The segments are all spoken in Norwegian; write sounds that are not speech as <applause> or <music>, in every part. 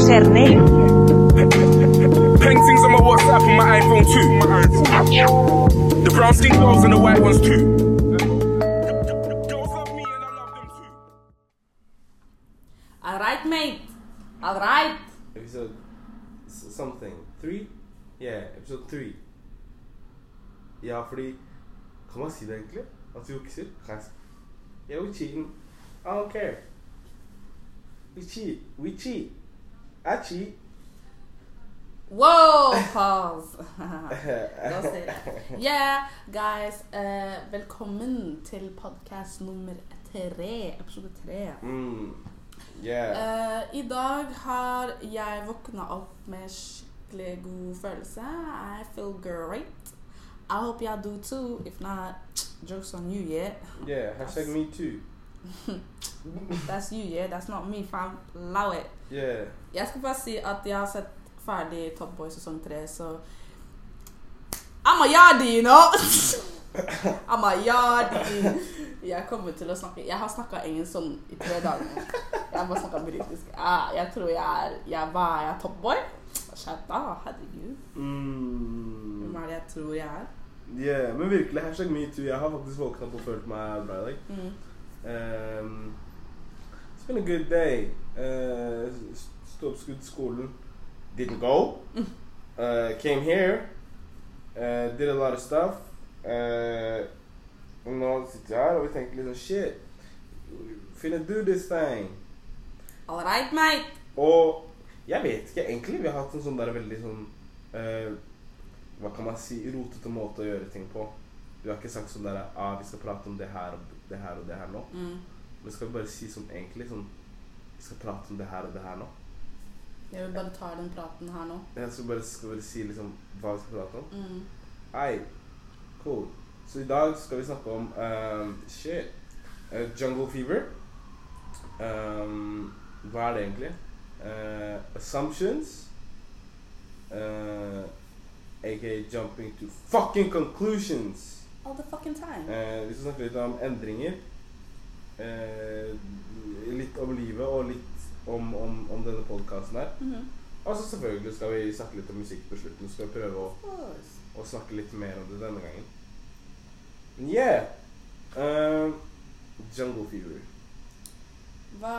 ser ned. Paintings on my WhatsApp on my iPhone too. My iPhone. The brown skin girls and the white ones too. Girls love me and I love them too. Alright, mate. Alright. Episode something. Three? Yeah, episode three. Ja, fordi Kan man si det egentlig? At du jukser? Kan jeg si Yeah, we cheating. I don't care. We cheat. We cheat. I cheat. Whoa, <laughs> pause. Don't say that. Yeah, guys. eh, velkommen til podcast nummer tre. Episode tre. mm. Yeah. Eh, I dag har jeg våkna opp med skikkelig god følelse. I feel great. I hope y'all do too. If not, jokes on you, yeah. yeah, hashtag me too. <laughs> That's you, yeah. That's not me, fam. Allow it. Yeah. Jeg skal bare si at jeg har sett ferdig Top Boy sesong tre, så I'm a yardie, you know! <laughs> I'm a yardie. Jeg kommer til å snakke Jeg har snakka engelsk sånn i tre dager. Jeg har bare snakka britisk. Jeg, jeg tror jeg er jeg, Hva er jeg? Top Boy? Shut up, herregud. Mm. Hvem er det jeg tror jeg er? Yeah, men virkelig, hashtag metoo. Jeg har faktisk våkna opp og følt meg bra i dag. Mm. Um, it's been a good day. Uh, Skolen. Didn't go. Uh, came here. Uh, did a lot of stuff. Uh, og nå sitter jeg her og vi tenker liksom shit. Finna do this thing. All right, mate. Og jeg vet ikke egentlig. Vi har hatt en sånn der veldig sånn eh, Hva kan man si rotete måte å gjøre ting på. Vi har ikke sagt sånn der ah, vi skal prate om det her og det her og det her nå. Mm. Men skal vi bare si sånn egentlig sånn Vi skal prate om det her og det her nå. Jeg vil bare ta den praten her nå. Jeg skal bare, skal bare si liksom hva vi skal prate om. Mm. Hei. cool. Så i dag skal vi snakke om um, shit. Uh, jungle fever. Um, hva er det egentlig? Uh, assumptions. Uh, aka jumping to fucking conclusions. All the fucking time. Uh, vi skal snakke litt om endringer. Uh, litt om livet og litt om, om, om denne podkasten her. Mm Og så selvfølgelig skal vi snakke litt om musikk på slutten. Skal vi prøve å å, snakke litt mer om det denne gangen. Men yeah! Uh, jungle Fever. Hva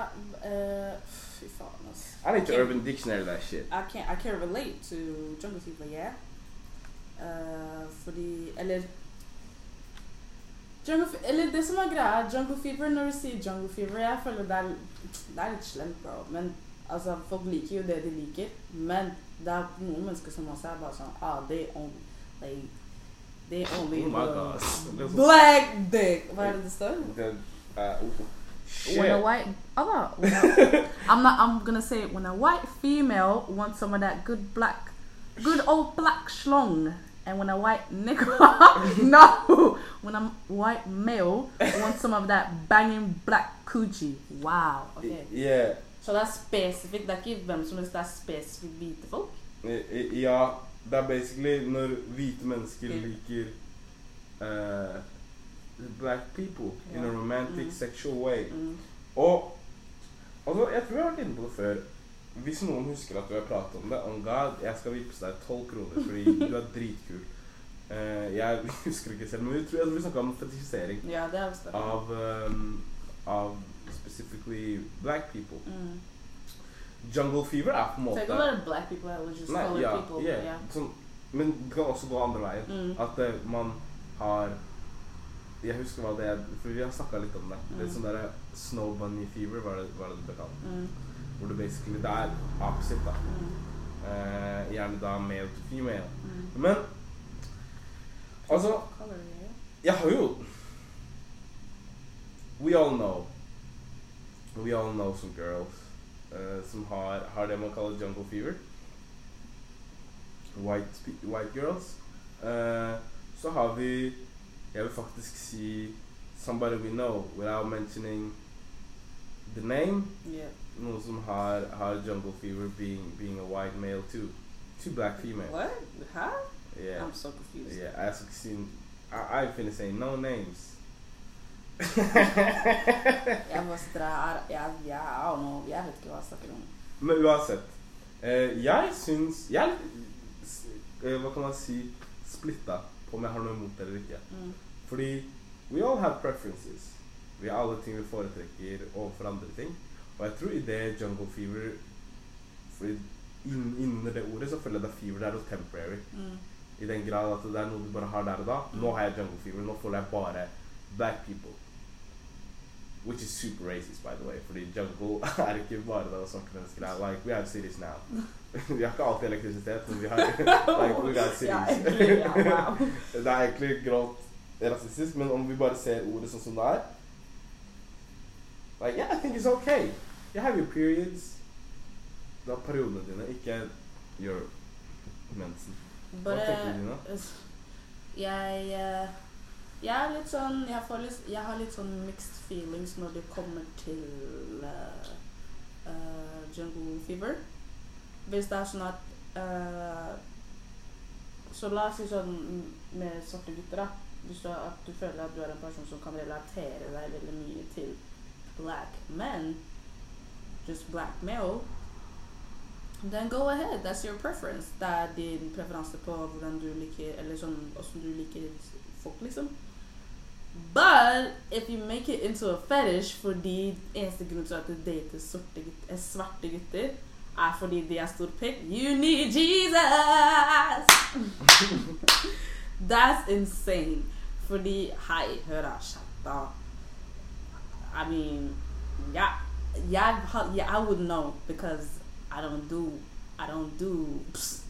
uh, Fy faen, altså. I need to Urban Dictionary that shit. I can't, I can't relate to Jungle Fever, yeah. Uh, fordi Eller Jungle, Fe- eller det som er greia, Jungle Fever Når du sier Jungle Fever, jeg føler det er, det er litt slemt, bro. Men altså, folk liker jo det de liker. Men det er noen mennesker som også er bare sånn Ah, they only like, They only Oh my god. Det er så- Black dick! Hva er det det står? det- uh, oh, shit. When a white, oh, <laughs> when a- I'm not. I'm gonna say it. When a white female wants some of that good black, good old black schlong, and when a white nigga, <laughs> no, when a white male wants some of that banging black coochie. Wow. Okay. Yeah. Så det er spesifikt. Det er ikke hvem som helst. Det er spesifikt hvite folk. I- i- Ja, det er basically når hvite mennesker Mm. liker uh, black people in a romantic, Mm. sexual way. Mm. Og altså, jeg tror jeg har vært inne på det før. Hvis noen husker at du har pratet om det, on God, jeg skal vippse deg 12 kroner fordi du er dritkul. Uh, jeg husker ikke selv, men vi, tror, jeg tror vi snakket om fetisjisering Ja, det er det. av, um, av specifically black people. Mm. Jungle fever er på en måte Tenk kan være black people eller just Nei, colored ja, people. yeah, Ja. sånn, men det kan også gå andre veien. Mm. At uh, man har Jeg husker hva det er, for vi har snakka litt om det. Det er Mm. sånn derre snow bunny fever, var det, var det det ble kalt. Mm. Hvor du basically det er opposite, da. Eh, gjerne da male to female. Mm. Men altså. Jeg har jo We all know We all know some girls eh, som har, har det man kaller jungle fever. White, white girls. Eh, så har vi Jeg vil faktisk si somebody we know without mentioning the name. Yeah. Noen som har, har jungle fever being, being a white male too. Two black females. What? Huh? Yeah. I'm so confused. Yeah, I also seen. I, I finna say no names. Bare sitter her jeg, jeg, I don't know. Jeg vet ikke hva jeg snakker om. Men uansett. Eh, jeg syns s- eh, Hva kan man si splitta på om jeg har noe imot det eller ikke. Mm. Fordi we all have preferences. Vi har alle ting vi foretrekker overfor andre ting. Og jeg tror i det Jungle Fever Fordi inn, Inni det ordet så føler jeg det fever det er noe temporary. Mm. I den grad at det er noe du bare har der og da. Nå har jeg jungle fever. Nå føler jeg bare black people. Which is super racist, by the way. Fordi jungle <laughs> er ikke bare det svarte mennesker er. Like, we have cities now. <laughs> vi har ikke alltid elektrisitet, men vi har <laughs> like, we got cities. det er egentlig grovt rasistisk, men om vi bare ser ordet sånn som det er Like, yeah, I think it's okay. You have your periods. da har periodene dine, ikke your mensen. Hva tenker du, Dina? Jeg eh, Jeg er litt sånn Jeg, får litt, jeg har litt sånn mixed feelings når det kommer til eh, eh, Jungle Fever. Hvis det er sånn at eh, Så la oss si sånn med svarte gutter, da. Hvis du, at du føler at du er en person som kan relatere deg veldig mye til black men, just black male, then go ahead. That's your preference. Det er din preferanse på hvordan du liker Eller sånn åssen du liker folk, liksom. But if you make it into a fetish fordi eneste grunn til at du dater eh, svarte gutter, er fordi de er stor pikk You need Jesus! <laughs> That's insane. Fordi Hei, hør her, chatta. I mean, yeah, yeah, yeah, I wouldn't know because I don't do, I don't do psst,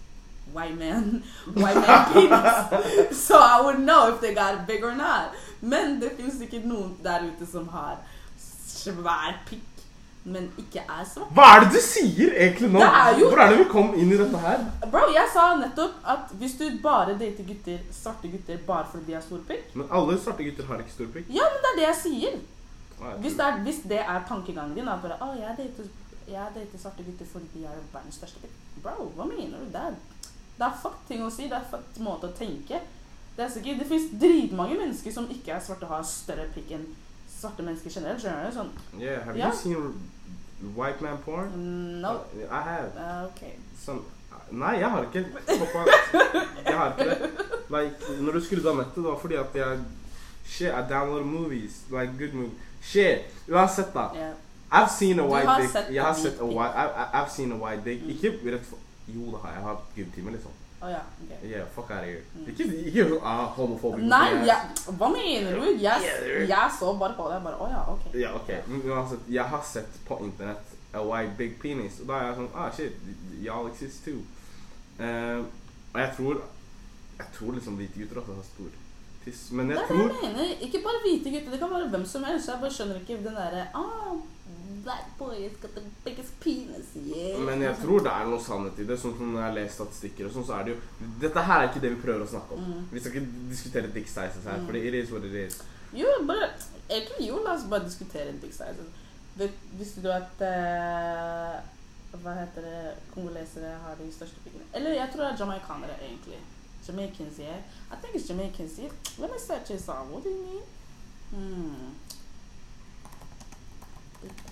white man, <laughs> white man <laughs> penis. so I wouldn't know if they got big or not. Men det finnes sikkert noen der ute som har svær pikk, men ikke er svart. Hva er det du sier egentlig nå? Er jo- Hvor er det vi kom inn i dette her? Bro, jeg sa nettopp at hvis du bare dater gutter, svarte gutter bare fordi de har stor pikk Men alle svarte gutter har ikke stor pikk. Ja, men det er det jeg sier. Hvis det er, hvis det er tankegangen din, at bare Å, jeg dater, jeg dater svarte gutter fordi de er verdens største pikk. Bro, hva mener du? Det er, det er fucked ting å si. Det er fucked måte å tenke. Det er det fins dritmange mennesker som ikke er svarte og har større pikk enn svarte mennesker generelt. Skjønner du? Sånn Yeah, have Ja. you seen white man porn? No. I have. Uh, ok. Sånn Nei, jeg har ikke. Pappa, jeg har ikke det. Like, når du skrudde av nettet, det var fordi at jeg Shit, I downloaded movies. Like good movies. Shit. Uansett, da. Yeah. I've seen a white dick. Jeg har sett a white I, I've seen a white dick. Mm. Ikke rett for Jo, det har jeg. Har gymtime, liksom. Å ja. okay. Yeah, fuck out of here. Mm. Ikke, ikke ah, homofobic. Nei, jeg, hva mener du? Jeg, Yeah, jeg så bare på det. Jeg bare Å ja, ok. Ja, ok. Men uansett, jeg har sett på internett a white big penis, og da er jeg sånn Ah, shit, y'all exist too. Uh, og jeg tror Jeg tror liksom hvite gutter også har stor tiss. Men jeg det tror jeg mener. Ikke bare hvite gutter. Det kan være hvem som helst. Jeg bare skjønner ikke den derre ah, Black boys got the biggest penis. Yeah. Men jeg tror det er noe sannhet i det. Sånn som når jeg leser statistikker og sånn, så er det jo Dette her er ikke det vi prøver å snakke om. Mm. Vi skal ikke diskutere dick sizes her, Mm. fordi it is what it is. Jo, bare Egentlig, jo, la oss bare diskutere dick sizes. Visste du at uh, Hva heter det Kongolesere har de største pikkene? Eller jeg tror det er jamaicanere, egentlig. Jamaicans, yeah. I think it's Jamaicans, yeah. Let me search this out. What do you mean? Hmm.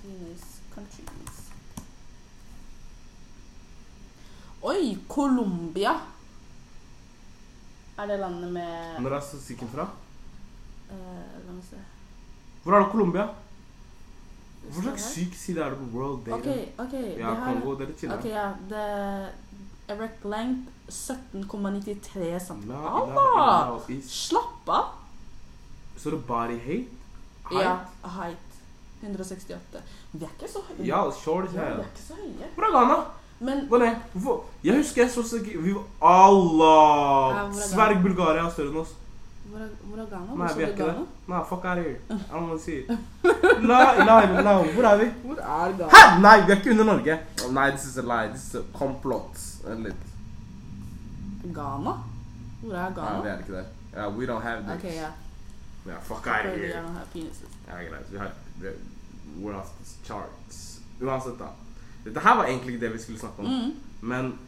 Penis countries. Oi, Colombia! Er det landet med Når er statistikken fra? Uh, La meg se. Hvor er det Colombia? Hva slags syk side er det på World Data? Ok, ok. Ja, det her- Kongo, det er litt chilla. Ok, ja. Det Erect length 17,93 cm. Is- Slapp av! Så det body? Height? Ja, height. 168. Vi er ikke så høye. Ja, short Ja, vi er ikke så høye. Hvor er Ghana? Men Hvor er Hvorfor? Jeg husker jeg så så Vi var Allah! Ja, er Sverg Bulgaria er større enn oss. Ghana? Det. Ghana? Nei, fuck out of here. <laughs> I don't want to see it. nei, nei, nei, Hvor er vi? Hvor er Ghana? Hæ? Nei, vi er ikke under Norge. Oh, nei, this is a lie. This is a complot. Litt. Ghana? Hvor er Nei, vi er ikke der. Yeah, we don't have this. Okay, yeah. Ja, fuck out of here. penises. Ja, greit. Vi har We're off the charts. Uansett, da. Dette her var egentlig ikke det vi skulle snakke om. Mm. Men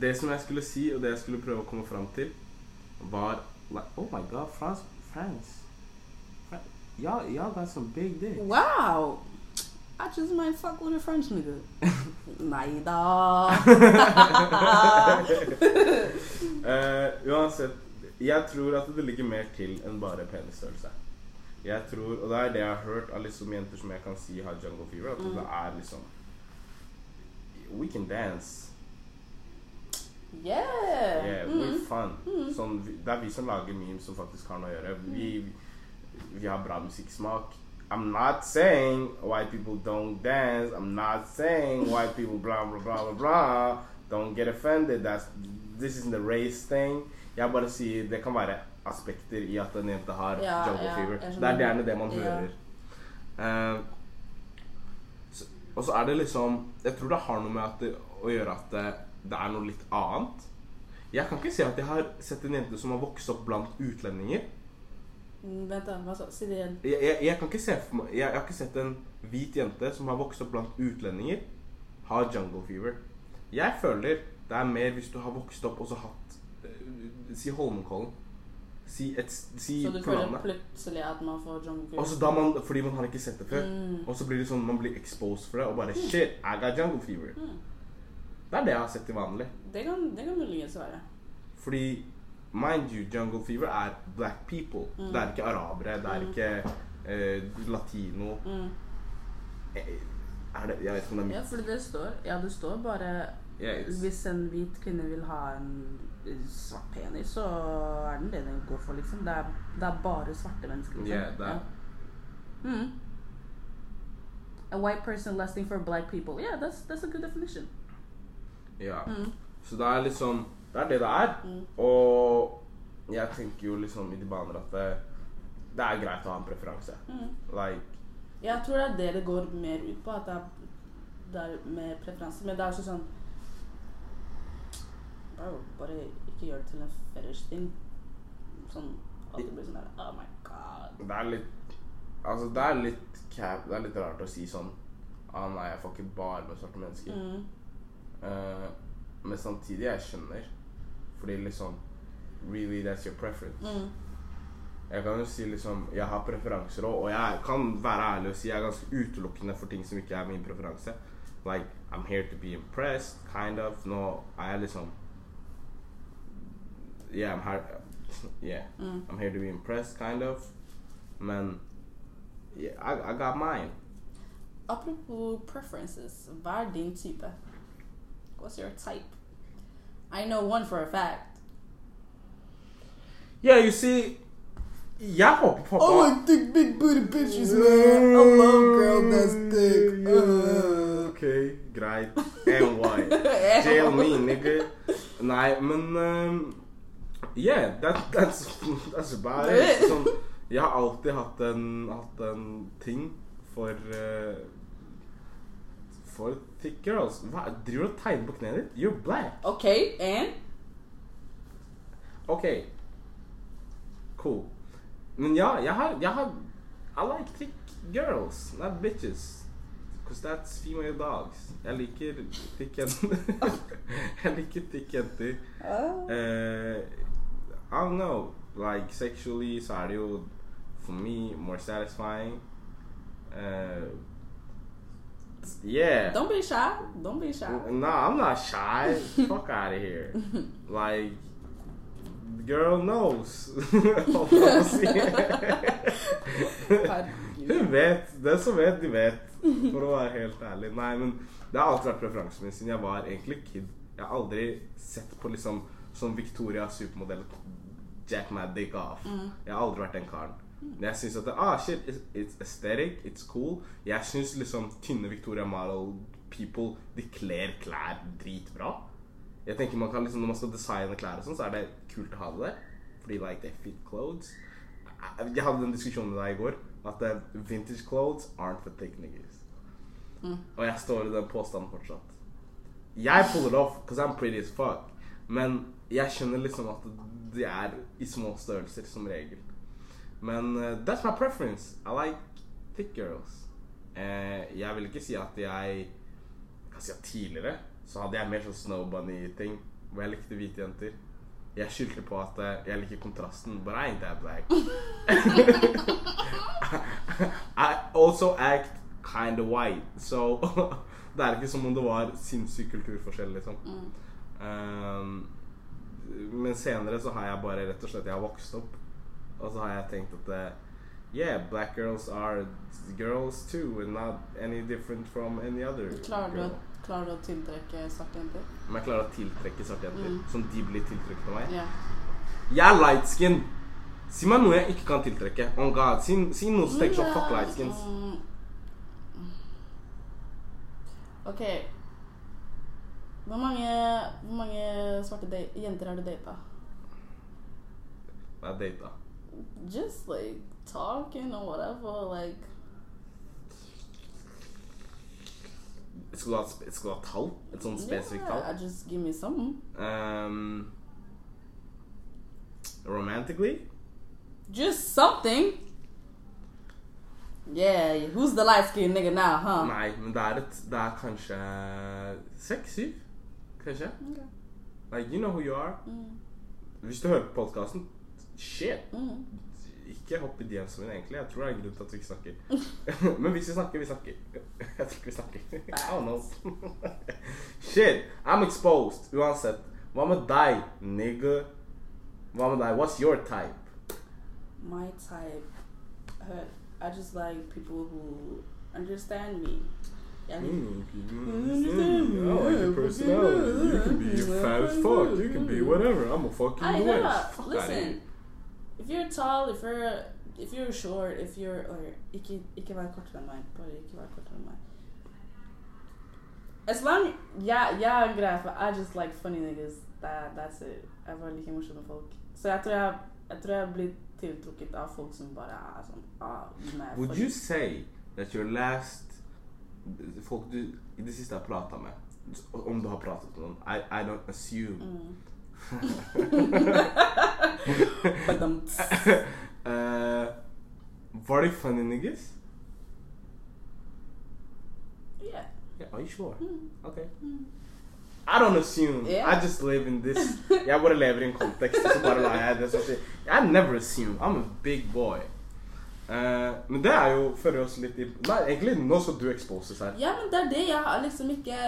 det som jeg skulle si, og det jeg skulle prøve å komme fram til, var like, Oh my god, France. France. France. Y'all, y'all got some big dick. Wow! I just might fuck with a French nigga. <laughs> Nei da. <laughs> Eh, uansett, jeg tror at det ligger mer til enn bare penisstørrelse. Jeg tror, og det er det jeg har hørt av liksom jenter som jeg kan si har jungle fever, at Mm. det er liksom We can dance. Yeah. Yeah, Mm. we're fun. Sånn, det er vi som lager memes som faktisk har noe å gjøre. Vi, vi har bra musikksmak. I'm not saying white people don't dance. I'm not saying white people blah blah blah blah blah. Don't get offended. That's this isn't a race thing. Jeg bare sier det kan være aspekter i at en jente har Ja, jungle ja, fever. Det er gjerne det man Ja. hører. Eh, så, og så er det liksom Jeg tror det har noe med det, å gjøre at det, det er noe litt annet. Jeg kan ikke si at jeg har sett en jente som har vokst opp blant utlendinger. Mm, Vent. Hva sa Si det igjen. Jeg, jeg, jeg kan ikke se for meg jeg, jeg har ikke sett en hvit jente som har vokst opp blant utlendinger, ha jungle fever. Jeg føler det er mer hvis du har vokst opp og så hatt eh, Si Holmenkollen. Si, et, si Så du føler plutselig at man får jungle fever? Og da man, fordi man har ikke sett det før. Mm. Og så blir det sånn man blir exposed for det og bare Shit, I got jungle fever. Mm. Det er det jeg har sett til vanlig. Det kan, det kan muligens være. Fordi mind you, jungle fever er black people. Mm. Det er ikke arabere, det er Mm. ikke uh, latino. Mm. Eh, Er det, jeg vet ikke om det er Ja, mitt det står Ja, det står bare yes. Hvis en hvit kvinne vil ha en svart penis, så er den det den går for, liksom. Det er, det er bare svarte mennesker. Liksom. Ja, det er- Mm. A white person lasting for black people. Yeah, that's, that's a good definition. Ja. Mm. Så det er liksom Det er det det er. Mm. Og jeg tenker jo liksom i de baner at det, det er greit å ha en preferanse. Mm. Like Jeg tror det er det det går mer ut på. At det er, det er mer preferanse. Men det er også sånn Bro, bare ikke gjør det til en fetish-ting. Sånn at det blir sånn der Oh my god. Det er litt Altså, det er litt cap Det er litt rart å si sånn Ah, nei, jeg får ikke bare med svarte mennesker. Mm. Eh, men samtidig, jeg skjønner. Fordi liksom Really, that's your preference. Mm. Jeg kan jo si liksom Jeg har preferanser òg, og jeg kan være ærlig og si jeg er ganske utelukkende for ting som ikke er min preferanse. Like, I'm here to be impressed, kind of. Nå er jeg liksom Yeah, I'm here Yeah, Mm. I'm here to be impressed, kind of. Men yeah, I, I got mine. Apropos preferences, hva er din type? What's your type? I know one for a fact. Yeah, you see Jeg håper pappa thick, big booty bitches, man. I love girl that's thick. Uh. Ok, great. And why? <laughs> Jail me, nigga. Nei, men um, Yeah, that, that's, that's about it. Sånn, jeg har alltid hatt en, hatt en ting for uh, For thick girls. Hva, driver du og tegner på kneet ditt? You're black. Okay, and? Ok. Cool. Men ja, jeg har, jeg har I like thick girls, not bitches. Because that's female dogs. Jeg liker thick jenter. <laughs> jeg liker thick jenter. Uh, Eh, I don't know. Like sexually så er det jo for me more satisfying. Eh, yeah. don't be shy. Don't be shy. No, I'm not shy. Fuck out of here. <laughs> Like, the girl knows. <laughs> Hun vet. Den som vet, de vet. For å være helt ærlig. Nei, men det har alltid vært preferansen min siden jeg var egentlig kid. Jeg har aldri sett på liksom som Victoria supermodell jack my dick off. Jeg har aldri vært den karen. Men jeg syns at det, ah, shit, it's, it's aesthetic, it's cool. Jeg syns liksom tynne Victoria Model people de kler klær dritbra. Jeg tenker man kan liksom Når man skal designe klær, og sånn, så er det kult å ha det der. Fordi like they fit clothes. Jeg hadde en diskusjon med deg i går. At eh, vintage clothes aren't for thick niggas. Og jeg står i den påstanden fortsatt. Jeg pull it off because I'm pretty as fuck. Men jeg skjønner liksom at de er i små størrelser som regel. Men uh, that's my preference. I like thick girls. Uh, jeg vil ikke si at jeg kan si at tidligere så hadde jeg mer sånn Snow Bunny-ting. Hvor jeg likte hvite jenter. Jeg skyldte på at uh, jeg liker kontrasten, but I ain't that black. <laughs> I also act kind of white. So <laughs> det er ikke som om det var sinnssyk kulturforskjell, liksom. Mm. Um, men senere så har jeg bare rett og slett Jeg har vokst opp, og så har jeg tenkt at det, Yeah, black girls are girls too, and not any different from any other Klarer du, å- klarer du å tiltrekke svarte jenter? Om jeg klarer å tiltrekke svarte jenter, Mm. som de blir tiltrukket av meg. Yeah. Jeg er light skin. Si meg noe jeg ikke kan tiltrekke. Oh god, Si, si noe som tenker sånn fuck light skins. Mm. Ok. Hvor mange, hvor mange svarte jenter har du data? Jeg data. Just like talking or whatever, like Skal du ha, skal du ha tall? Et sånn spesifikt tall? Yeah, just give me some. Um, romantically? Just something. Yeah, who's the light skinned nigga now, huh? Nei, men det er, et, det er kanskje seks-syv? Kanskje? Okay. Like, you know who you are. Mm. Hvis du hører på podkasten, shit. Mm. Ikke hopp i DMs-en min, egentlig. Jeg tror det er en grunn til at vi ikke snakker. <laughs> Men hvis vi snakker, vi snakker. Jeg tror ikke vi snakker. <laughs> I don't know. <laughs> Shit, I'm exposed. Uansett. Hva med deg, nigga? Hva med deg? What's your type? My type, uh, I just like people who understand me. Yeah, Mm, I like your personality. You can be fat as fuck. You can be whatever. I'm a fuck you I the know. Fuck. Listen, if you're tall, if you're if you're short, if you're or ikke ikke vær kortere enn meg. Bare ikke vær kortere enn meg. As long yeah, yeah, I'm grei, for I just like funny niggas. That, that's it. Jeg bare liker morsomme folk. Så jeg tror jeg, jeg tror jeg blir tiltrukket av folk som bare er sånn ah, med Would funny. you say that your last Folk du i det siste har prata med, om du har pratet med noen I, I don't assume. Mm. But um, <laughs> uh, de funny niggas? yeah. Yeah, are you sure? Mm. Okay. Mm. I don't assume. Yeah. I just live in this yeah, i så bare lar jeg det sånn. I never assume. I'm a big boy. Eh, men det er jo fører oss litt i Nei, egentlig nå skal du exposes her. Ja, men det er det jeg har liksom ikke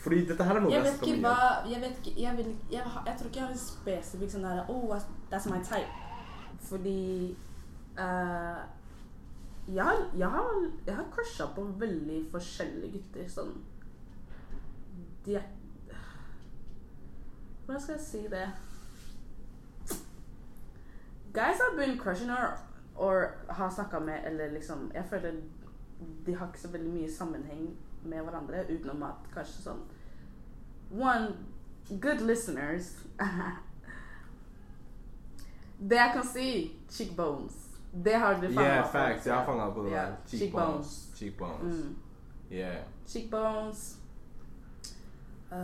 Fordi dette her er noe Jeg vet ikke hva. Jeg vet ikke Jeg, vil, jeg, jeg tror ikke jeg har en spesifikk sånn der Oh, that's my type. Fordi uh, jeg, har, jeg, har, jeg har crusha på veldig forskjellige gutter. Sånn De er Hvordan skal jeg si det? Guys I've been crushing her or har snakka med, eller liksom Jeg føler de har ikke så veldig mye sammenheng med hverandre, utenom at kanskje sånn One, good listeners. <laughs> det jeg kan si, cheekbones. Det har du fanga Yeah, facts. Jeg har fanga på det yeah. der. Cheekbones. Cheekbones. Mm. Yeah. Cheekbones. Uh,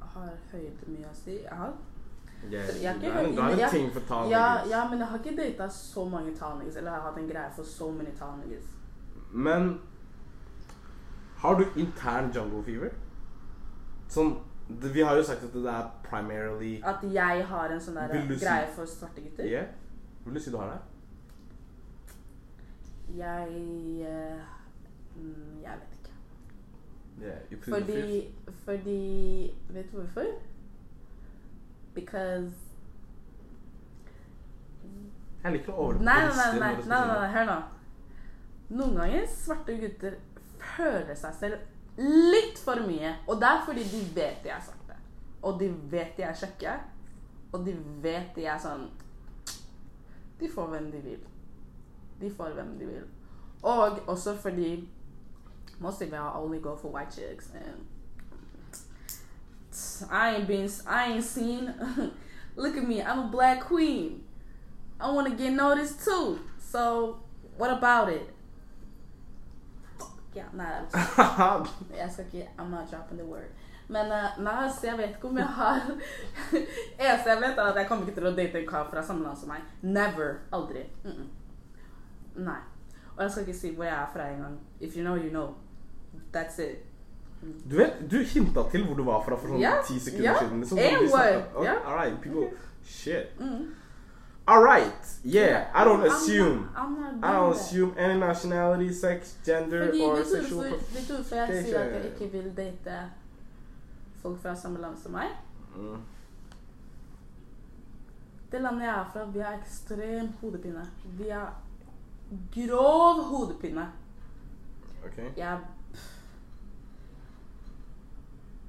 har høyde mye å si? Jeg har yeah. Jeg har ikke en- er ting for tall ja, ja, men jeg har ikke data så mange tall. Eller jeg har hatt en greie for så mange tall niggas. Men har du intern jungle fever? Sånn Vi har jo sagt at det er primarily At jeg har en sånn der Vil si- greie for svarte gutter. Yeah? Vil du si du har det? Jeg eh, mm, Jeg vet ikke. Yeah. Fordi Fordi Vet du hvorfor? Because Jeg liker å over Nei, nei, nei, nei, nei, nei, nei, hør nå. Noen ganger svarte gutter føler seg selv litt for mye. Og det er fordi de vet de er svarte. Og de vet de er kjekke. Og de vet de er sånn De får hvem de vil. De får hvem de vil. Og også fordi Most of y'all only go for white chicks. And I ain't been, I ain't seen. <laughs> Look at me, I'm a black queen. I want to get noticed too. So, what about it? Ja, nei, ikke- <laughs> jeg skal ikke I'm not dropping the word. Men eh, nei, så jeg vet ikke om jeg har <laughs> Eneste jeg vet, er at jeg kommer ikke til å date en kar fra samme land som meg. Never. Aldri. Mm -mm. Nei. Og jeg skal ikke si hvor jeg er fra engang. If you know, you know. That's it. Du vet, du hinta til hvor du var fra for sånn Ja, ti sekunder yeah. siden. Liksom? Oh, Ja. All right, people. Shit. Mm. All right. Yeah, I don't I'm not- assume. I'm not I don't that. assume any nationality, sex, gender, Fordi or du sexual. vet du hvorfor jeg Det er sier at jeg ikke vil date folk fra samme land som meg? Mm. Det landet jeg er fra, vi har ekstrem hodepine. Vi har grov hodepine. Okay. Jeg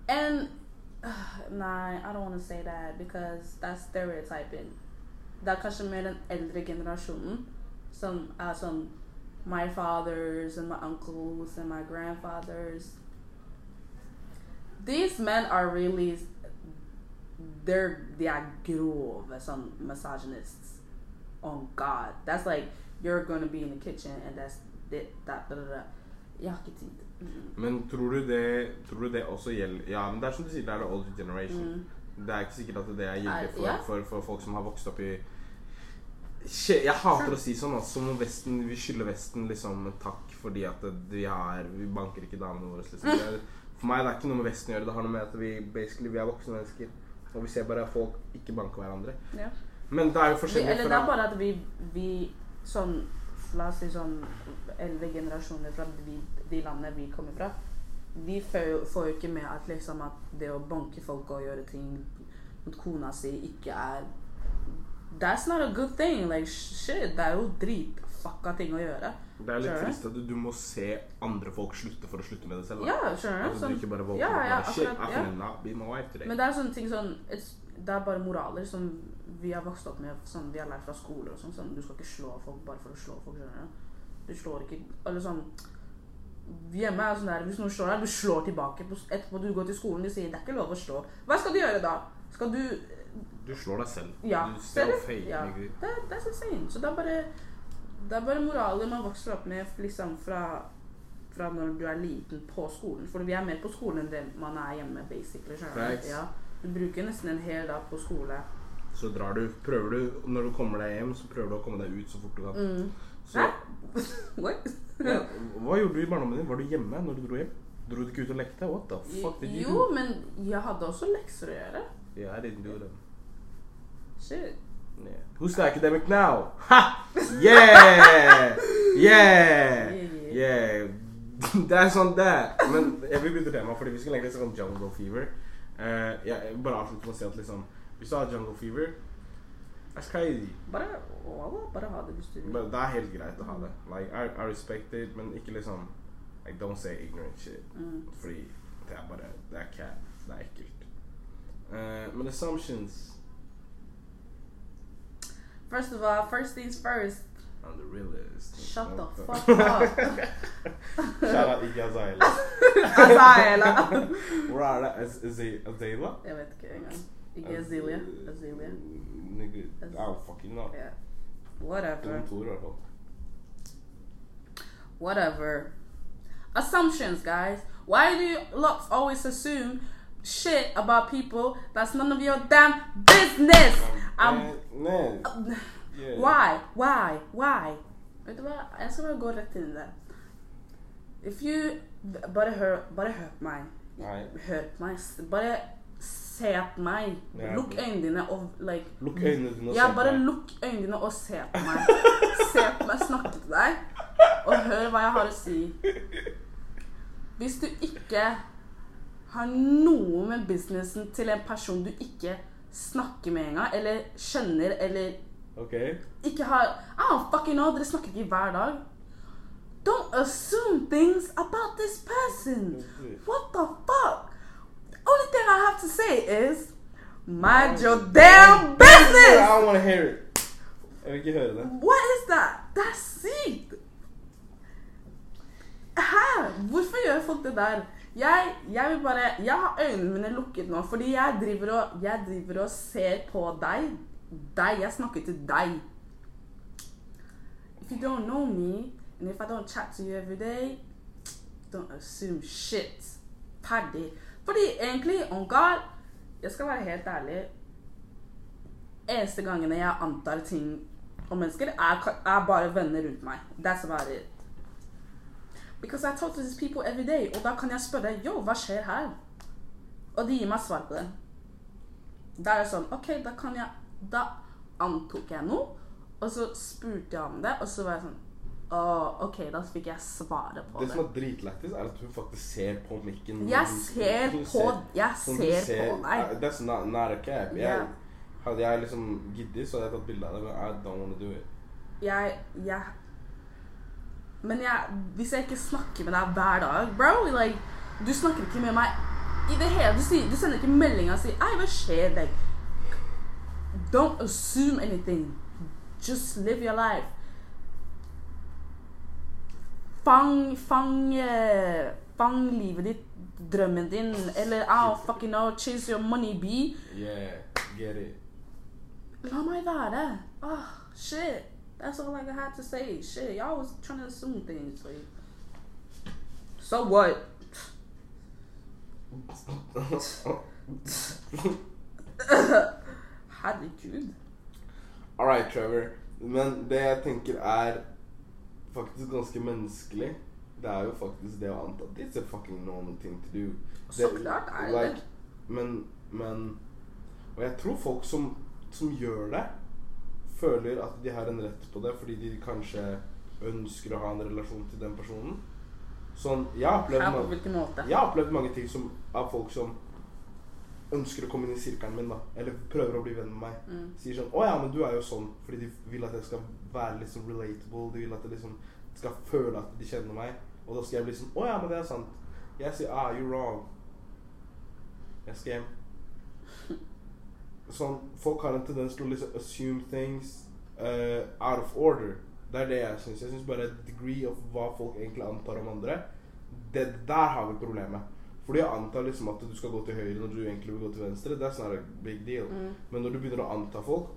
And Nei, I don't want to say that because that's stereotyping. Det er kanskje mer den eldre generasjonen som er sånn My fathers and my uncles and my grandfathers. These men are really they're they are grove some misogynists. On God. That's like you're gonna be in the kitchen and that's it. That, da, da, da. Jeg har ikke tid. Mm. Men tror du det Tror du det også gjelder Ja, men det er som du sier, det er the older generation. Mm. Det er ikke sikkert at det er gyldig for, for, for folk som har vokst opp i Jeg hater å si sånn, altså. Som om Vesten, vi skylder Vesten liksom takk fordi at vi har Vi banker ikke damene våre. Liksom. Er, for meg det er ikke noe med Vesten å gjøre. Det har noe med at vi basically, vi er voksne mennesker. Og vi ser bare at folk ikke banker hverandre. Ja. Men det er jo forskjellig eller det er bare at vi, vi sånn La oss si sånn eldre generasjoner fra de, de landene vi kommer fra. Vi får får jo ikke med at liksom at det å banke folk og gjøre ting mot kona si ikke er That's not a good thing. Like shit, det er jo dritfucka ting å gjøre. Det er litt sure. trist at du, du må se andre folk slutte for å slutte med det selv. da. Ja, skjønner du? Altså, Sånn- du ikke bare våkner Shit, akkurat, I ja. not be my wife today. Men det er sånne ting sånn Det er bare moraler som vi har vokst opp med, sånn vi har lært fra skole og sånn. sånn. Du skal ikke slå folk bare for å slå folk, skjønner du. Du slår ikke Eller sånn Hjemme er sånn der Hvis noen slår deg, du slår tilbake. Etterpå du går til skolen, de sier det er ikke lov å slå. Hva skal du gjøre da? Skal du Du slår deg selv. Ja. Du Ja. nigga. Det, er insane. Så det er bare Det er bare moraler man vokser opp med liksom fra fra når du er liten på skolen. For vi er mer på skolen enn det man er hjemme, basically. Ja. Du bruker nesten en hel dag på skole. Så drar du, prøver du, når du kommer deg hjem, så prøver du å komme deg ut så fort du kan. Mm. Så? <laughs> What? ja, hva gjorde du i barndommen din? Var du hjemme når du dro hjem? Dro du ikke ut og lekte? What the fuck did you Jo, men jeg hadde også lekser å gjøre. Yeah, I didn't do them. Shit. Yeah. Who's the academic now? <laughs> Ha! Yeah! Yeah! Yeah, Yeah! <laughs> That's on that. Men jeg vil bytte tema, fordi vi skulle egentlig snakke om Jungle Fever. Uh, vil bare avslutte med å si at liksom Hvis du har Jungle Fever That's crazy. Bare, bare ha det hvis du vil. Det er helt greit å ha det. Like, I, I respect it, men ikke liksom like, Don't say ignorant shit. Mm. Fordi det er bare Det er cat. Det er ekkelt. Uh, men assumptions First of all, first things first. I'm the realist. Shut the Motherfucker. fuck up. <laughs> Shout out <laughs> <laughs> Iggy Azalea. Azayela. Hvor er det? Az- Az- Azalea? Jeg vet ikke engang. Ikke Azealia. Azealia. Nigga, I don't fucking know. Yeah. Whatever. Noen to i hvert fall. Whatever. Assumptions, guys. Why do you lot always assume shit about people that's none of your damn business? I'm, Man, man. Yeah. why? Why? Why? Vet du hva? Jeg skal bare gå rett inn i det. If you Bare hør, bare hør på meg. Nei. Hør på meg. Bare se på meg. Ja, Lukk ok. øynene dine og like Lukk øynene dine og Ja, se bare på meg. lukk øynene dine og se på meg. se på meg, snakke til deg, og hør hva jeg har å si. Hvis du ikke har noe med businessen til en person du ikke snakker med engang, eller skjønner, eller okay. ikke har I don't fucking know, dere snakker ikke hver dag. Don't assume things about this person. What the fuck? The only thing I have to say is mind your damn business! I don't want to hear it. Jeg vil ikke høre det. What is that? That's sykt. Hæ? Hvorfor gjør folk det der? Jeg, jeg vil bare Jeg har øynene mine lukket nå, fordi jeg driver og Jeg driver og ser på deg. Deg. Jeg snakker til deg. If you don't know me, and if I don't chat to you every day, don't assume shit. Ferdig. Fordi egentlig, on God Jeg skal være helt ærlig. Eneste gangene jeg antar ting om mennesker, er, er bare venner rundt meg. That's about it. Because I talk to these people every day, og da kan jeg spørre yo, hva skjer her? Og de gir meg svar på det. Da er det sånn OK, da kan jeg Da antok jeg noe, og så spurte jeg om det, og så var jeg sånn Åh, OK, da fikk jeg svaret på Det det. som er dritlættis, er at hun faktisk ser på mikken. Jeg ser på Jeg ser, du ser på deg. That's not, not a cap. Jeg. Hadde jeg liksom giddet, så hadde jeg tatt bilde av det, men I don't wanna do it. Jeg, jeg Men jeg, hvis jeg ikke snakker med deg hver dag, bro like, Du snakker ikke med meg i det hele Du, sier, du sender ikke meldinger og sier 'Ei, hva skjer?' Like, don't assume anything. Just live your life. Fang, fang eh, Fang livet ditt, drømmen din, eller I'll fucking know, chase your money, be. Yeah, get it. La meg være. Oh, shit. That's all I had to say. Shit, y'all was trying to assume things. Like, so what? <laughs> Herregud. Alright, Trevor. Men det jeg tenker er faktisk ganske menneskelig, det er jo faktisk det å anta at it's a fucking normal thing to do. Så klart er det like, Men, men Og jeg tror folk som, som gjør det, føler at de har en rett på det fordi de kanskje ønsker å ha en relasjon til den personen. Sånn, jeg har opplevd Her på hvilken måte? jeg har opplevd mange ting som, av folk som ønsker å komme inn i sirkelen min, da. Eller prøver å bli venn med meg. Mm. Sier sånn 'Å ja, men du er jo sånn.' Fordi de vil at jeg skal være litt sånn relatable. De vil at jeg liksom skal føle at de kjenner meg. Og da skal jeg bli sånn 'Å ja, men det er sant'. Jeg sier 'Ah, you're wrong'. Jeg skal hjem. Sånn, Folk har en tendens til å liksom assume things uh, out of order. Det er det jeg syns. Jeg syns bare degree of hva folk egentlig antar om andre, det, der har vi problemet. Fordi jeg antar liksom at du skal gå til høyre når du egentlig vil gå til venstre. That's not a big deal. Mm. Men når du begynner å anta folk,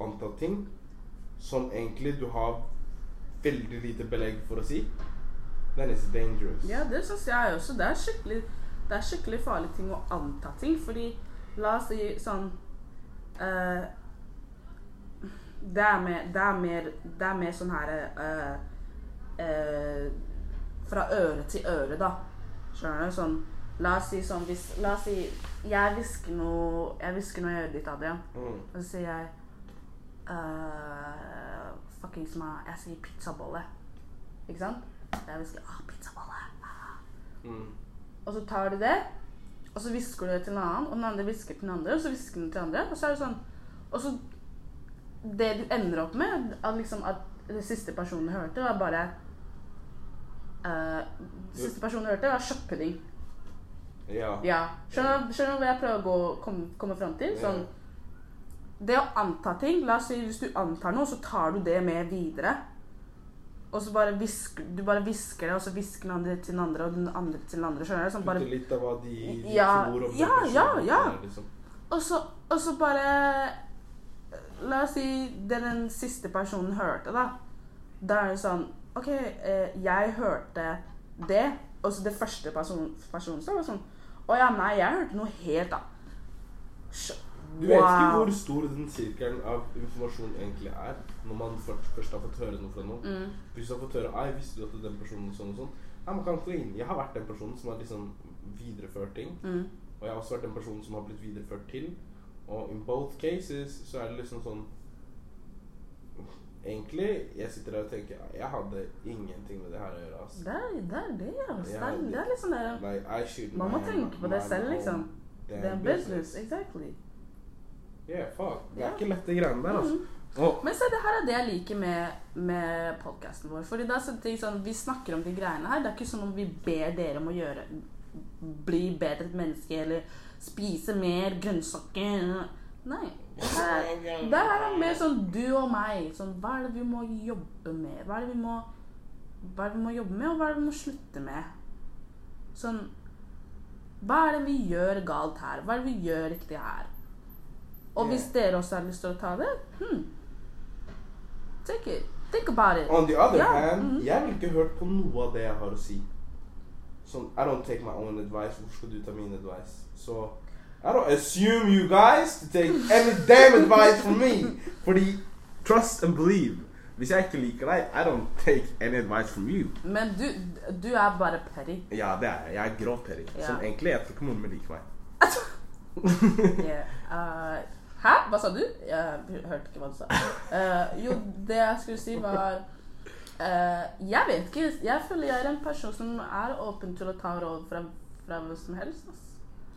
anta ting som egentlig du har veldig lite belegg for å si, then it's dangerous. Ja, det syns jeg også. Det er skikkelig Det er skikkelig farlig ting å anta ting, fordi La oss si sånn uh, det, er mer, det, er mer, det er mer sånn her uh, uh, Fra øre til øre, da. Skjønner du? Sånn La oss si sånn hvis, La oss si jeg hvisker noe Jeg hvisker noe i øret ditt, Adrian. Mm. Og så sier jeg uh, Fuckings meg Jeg sier pizzabolle. Ikke sant? Jeg hvisker ah, pizzabolle. Ah. Mm. Og så tar du det, og så hvisker du det til en annen, og den andre hvisker til den andre, og så hvisker den til den andre, og så er det sånn Og så Det du ender opp med, at liksom at det siste personen hørte, var bare uh, Det siste personen hørte, var kjøttpudding. Ja. Ja. Skjønner, du hva jeg prøver å gå, komme, komme fram til? Sånn, det å anta ting La oss si hvis du antar noe, så tar du det med videre. Og så bare visk, du bare hvisker det, og så hvisker den andre til den andre, og den andre til den andre. Skjønner du? Sånn bare, litt av hva de, de Ja, tror om ja, personen ja, ja. er, liksom. og, så, og så bare La oss si det den siste personen hørte, da. Da er det sånn OK, eh, jeg hørte det, og så det første personen, person, sa, var sånn Å ja, nei, jeg hørte noe helt annet. Du vet ikke hvor stor den sirkelen av informasjon egentlig er når man først, har fått høre noe fra noen. Mm. Hvis du har fått høre Ei, visste du at den personen sånn og sånn? Ja, man kan gå inn. Jeg har vært den personen som har liksom videreført ting. Mm. Og jeg har også vært den personen som har blitt videreført til. Og in both cases så er det liksom sånn Egentlig, jeg sitter der og tenker Jeg hadde ingenting med det her å gjøre. Altså. Det er det, er det altså. Det, er, det er liksom det Like, Man må tenke på det selv, liksom. Det er business. Exactly. Yeah, fuck. Det er ikke lette greiene der, altså. Mm. Og, Men se, det her er det jeg liker med, med podkasten vår. Fordi det er ting sånn, Vi snakker om de greiene her. Det er ikke sånn om vi ber dere om å gjøre Bli bedre et menneske eller spise mer grønnsaker. Nei. Det her, det her er mer sånn du og meg. Sånn, hva er det vi må jobbe med? Hva er det vi må, hva er det vi må jobbe med, og hva er det vi må slutte med? Sånn Hva er det vi gjør galt her? Hva er det vi gjør riktig her? Og hvis dere også har lyst til å ta det, hmm, take it. Think about it. on the other yeah. hand, mhm. jeg vil ikke hørt på noe av det jeg har å si. Sånn, I don't take my own advice. Hvor skal du ta min advice? Så I don't assume you guys to take any damn advice from me. <laughs> Fordi trust and believe. Hvis jeg ikke liker deg, I don't take any advice from you. Men du, du er bare petty. Ja, det er jeg. Jeg er grovt petty. Yeah. Sånn, egentlig, jeg tror ikke moren min liker meg. <laughs> Yeah. <laughs> Uh, Hæ? Hva sa du? Jeg hørte ikke hva du sa. Uh, jo, det jeg skulle si, var uh, Jeg vet ikke. Jeg føler jeg er en person som er åpen til å ta råd fra, fra hvem som helst.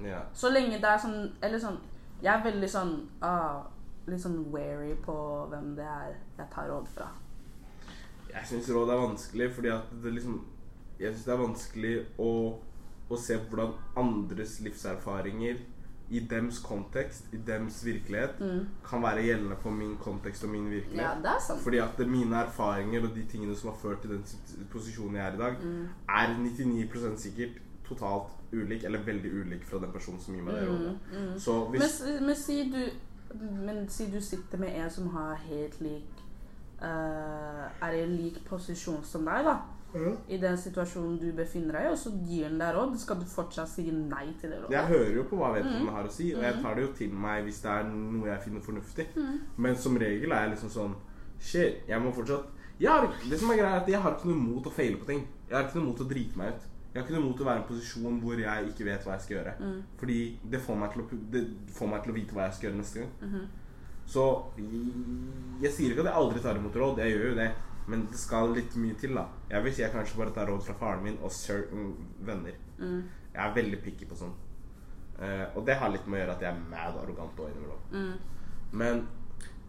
Ja. Så lenge det er sånn Eller sånn Jeg er veldig sånn uh, Litt sånn wary på hvem det er jeg tar råd fra. Jeg syns råd er vanskelig, fordi at det liksom Jeg syns det er vanskelig å, å se hvordan andres livserfaringer i dems kontekst, i dems virkelighet, kan være gjeldende for min kontekst og min virkelighet. Ja. Fordi at mine erfaringer og de tingene som har ført til den posisjonen jeg er i dag, er 99% sikkert totalt ulik, eller veldig ulik fra den personen som gir meg det rådet. Så Men, hvis men, men si du Men si du sitter med en som har helt lik uh, Er i lik posisjon som deg, da. I den situasjonen du befinner deg i, og så gir den deg råd, skal du fortsatt si nei til det rådet? Jeg hører jo på hva vedkommende har å si, og jeg tar det jo til meg hvis det er noe jeg finner fornuftig. Men som regel er jeg liksom sånn Shit, jeg må fortsatt jeg har, Det som er greia er at jeg har ikke noe mot å feile på ting. Jeg har ikke noe mot å drite meg ut. Jeg har ikke noe mot å være i en posisjon hvor jeg ikke vet hva jeg skal gjøre. Fordi det får, å, det får meg til å vite hva jeg skal gjøre neste gang. Så jeg- jeg sier ikke at jeg aldri tar imot råd. Jeg gjør jo det. Men det skal litt mye til, da. Jeg vil si jeg kanskje bare tar råd fra faren min og certain venner. Jeg er veldig picky på sånn. Uh, og det har litt med å gjøre at jeg er mad arrogant òg innimellom. Men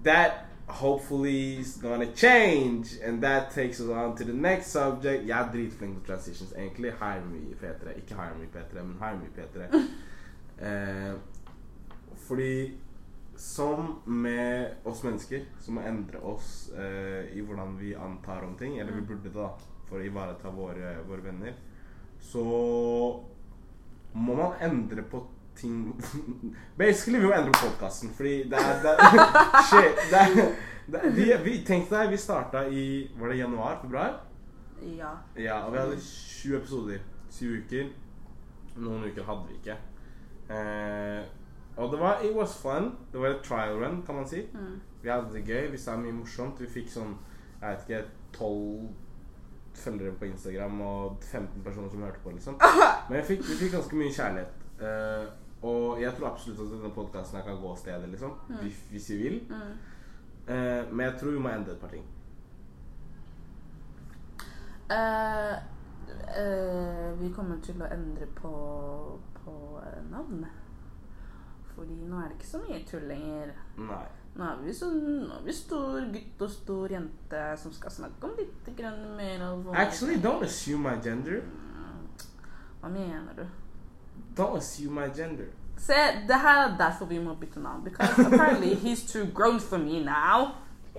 that hopefully is gonna change, and that takes us on to the next subject. Jeg er dritflink på transitions, egentlig. Hire me i P3. Ikke hire me i P3, men hire me i P3. Uh, fordi som med oss mennesker, som må endre oss eh, i hvordan vi antar om ting, eller vi burde det da, for å ivareta våre, våre venner, så må man endre på ting <laughs> Basically, vi må endre på podkasten, fordi det er, det er <laughs> Shit. Det er, det er, vi, vi, tenk deg, vi starta i Var det januar? Februar? Ja. Ja, og vi hadde sju episoder. Syv uker. Noen uker hadde vi ikke. Eh, og det var It was fun. Det var et trial run, kan man si. Vi hadde det gøy. Vi sa mye morsomt. Vi fikk sånn jeg vet ikke, tolv følgere på Instagram og 15 personer som hørte på, liksom. <laughs> Men vi fikk, vi fikk ganske mye kjærlighet. Uh, og jeg tror absolutt at denne podkasten kan gå steder, liksom. Hvis, hvis vi vil. Eh, men jeg tror vi må endre et par ting. Uh, vi kommer til å endre på, på navnet. Fordi nå er det ikke så mye tull lenger. Nei. Nå er vi, sånn, nå er vi stor gutt og stor jente som skal snakke om litt grann mer alvorlig. Actually, don't assume my gender. Hva mener du? Don't assume my gender. Se, det her er derfor vi må bytte navn. Because apparently he's too grown for me now.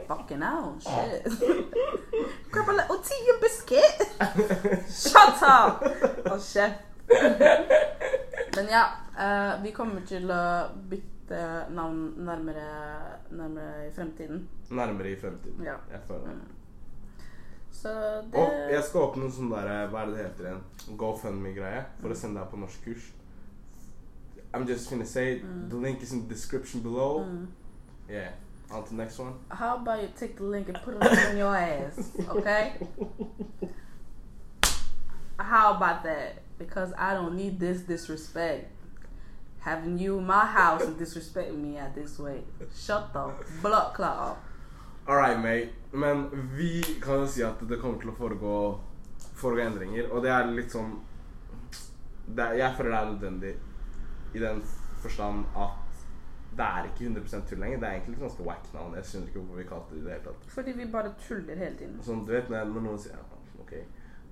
Fucking hell, shit. Grab a little tea and biscuit. <laughs> Shut up! Hold kjeft. Men ja, eh, vi kommer til å bytte navn nærmere, nærmere i fremtiden. Nærmere i fremtiden. Ja. Jeg føler det. Så det Og jeg skal åpne en sånn der, hva er det det heter igjen? GoFundMe-greie for å sende deg på norsk kurs. I'm just gonna say mm. The link is in the description below. Yeah. On to the next one. How about you take the link and put it on your ass, okay? <laughs> How about that? Because I don't need this disrespect. Having you in my house and disrespecting me at this way. Shut the blood clot up. Alright, mate. Men vi kan jo si at det kommer til å foregå, foregå endringer. Og det er litt sånn er, Jeg føler det er nødvendig i den forstand at det er ikke 100 tull lenger. Det er egentlig et ganske wack navn. Jeg skjønner ikke hvorfor vi kalte det i det hele tatt. Fordi vi bare tuller hele tiden. Sånn, du vet når noen sier ja, Ok.